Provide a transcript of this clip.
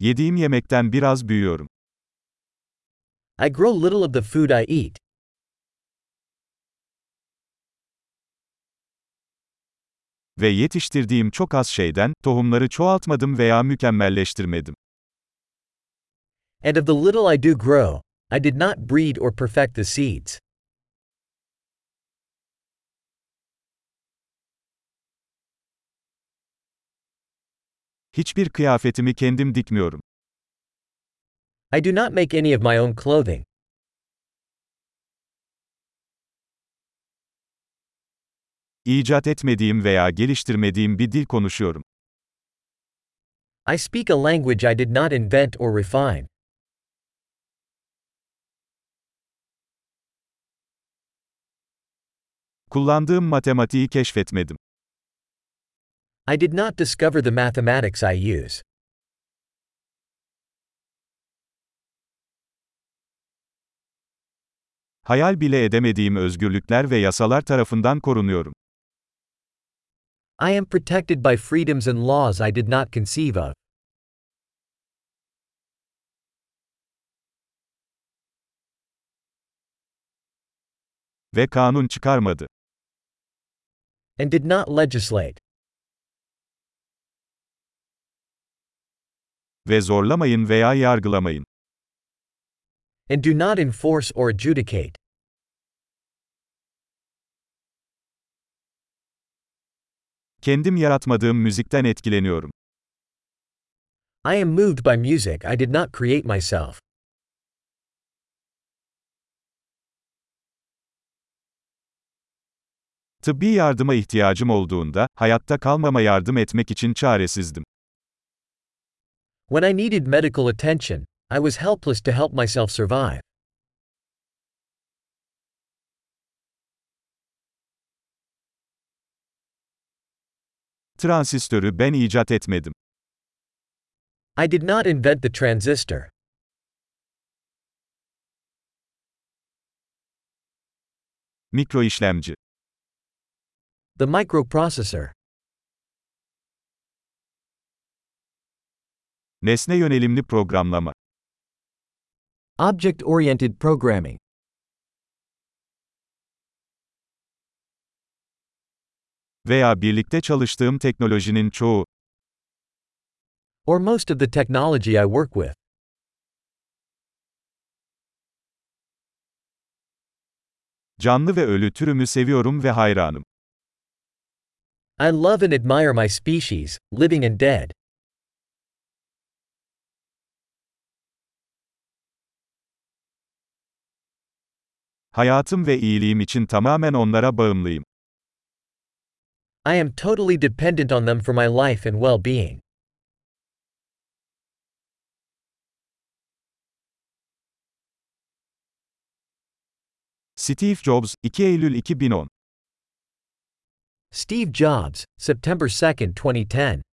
Yediğim yemekten biraz büyüyorum. I grow little of the food I eat. Ve yetiştirdiğim çok az şeyden, tohumları çoğaltmadım veya mükemmelleştirmedim. And of the little I do grow, I did not breed or perfect the seeds. Hiçbir kıyafetimi kendim dikmiyorum. I do not make any of my own clothing. İcat etmediğim veya geliştirmediğim bir dil konuşuyorum. I speak a language I did not invent or refine. Kullandığım matematiği keşfetmedim. I did not discover the mathematics I use. Hayal bile edemediğim özgürlükler ve yasalar tarafından korunuyorum. I am protected by freedoms and laws I did not conceive of. Ve kanun çıkarmadı. And did not legislate. Ve zorlamayın veya yargılamayın. And do not enforce or adjudicate. Kendim yaratmadığım müzikten etkileniyorum. I am moved by music I did not create myself. Tıbbi yardıma ihtiyacım olduğunda, hayatta kalmama yardım etmek için çaresizdim. When I needed medical attention, I was helpless to help myself survive. Transistörü ben icat etmedim. I did not invent the transistor. Mikro işlemci. The microprocessor. Nesne yönelimli programlama. Object oriented programming. Veya birlikte çalıştığım teknolojinin çoğu. Or most of the technology I work with. Canlı ve ölü türümü seviyorum ve hayranım. I love and admire my species, living and dead. Hayatım ve iyiliğim için tamamen onlara bağımlıyım. I am totally dependent on them for my life and well being. Steve Jobs, 2 Eylül 2010 Steve Jobs, September 2, 2010.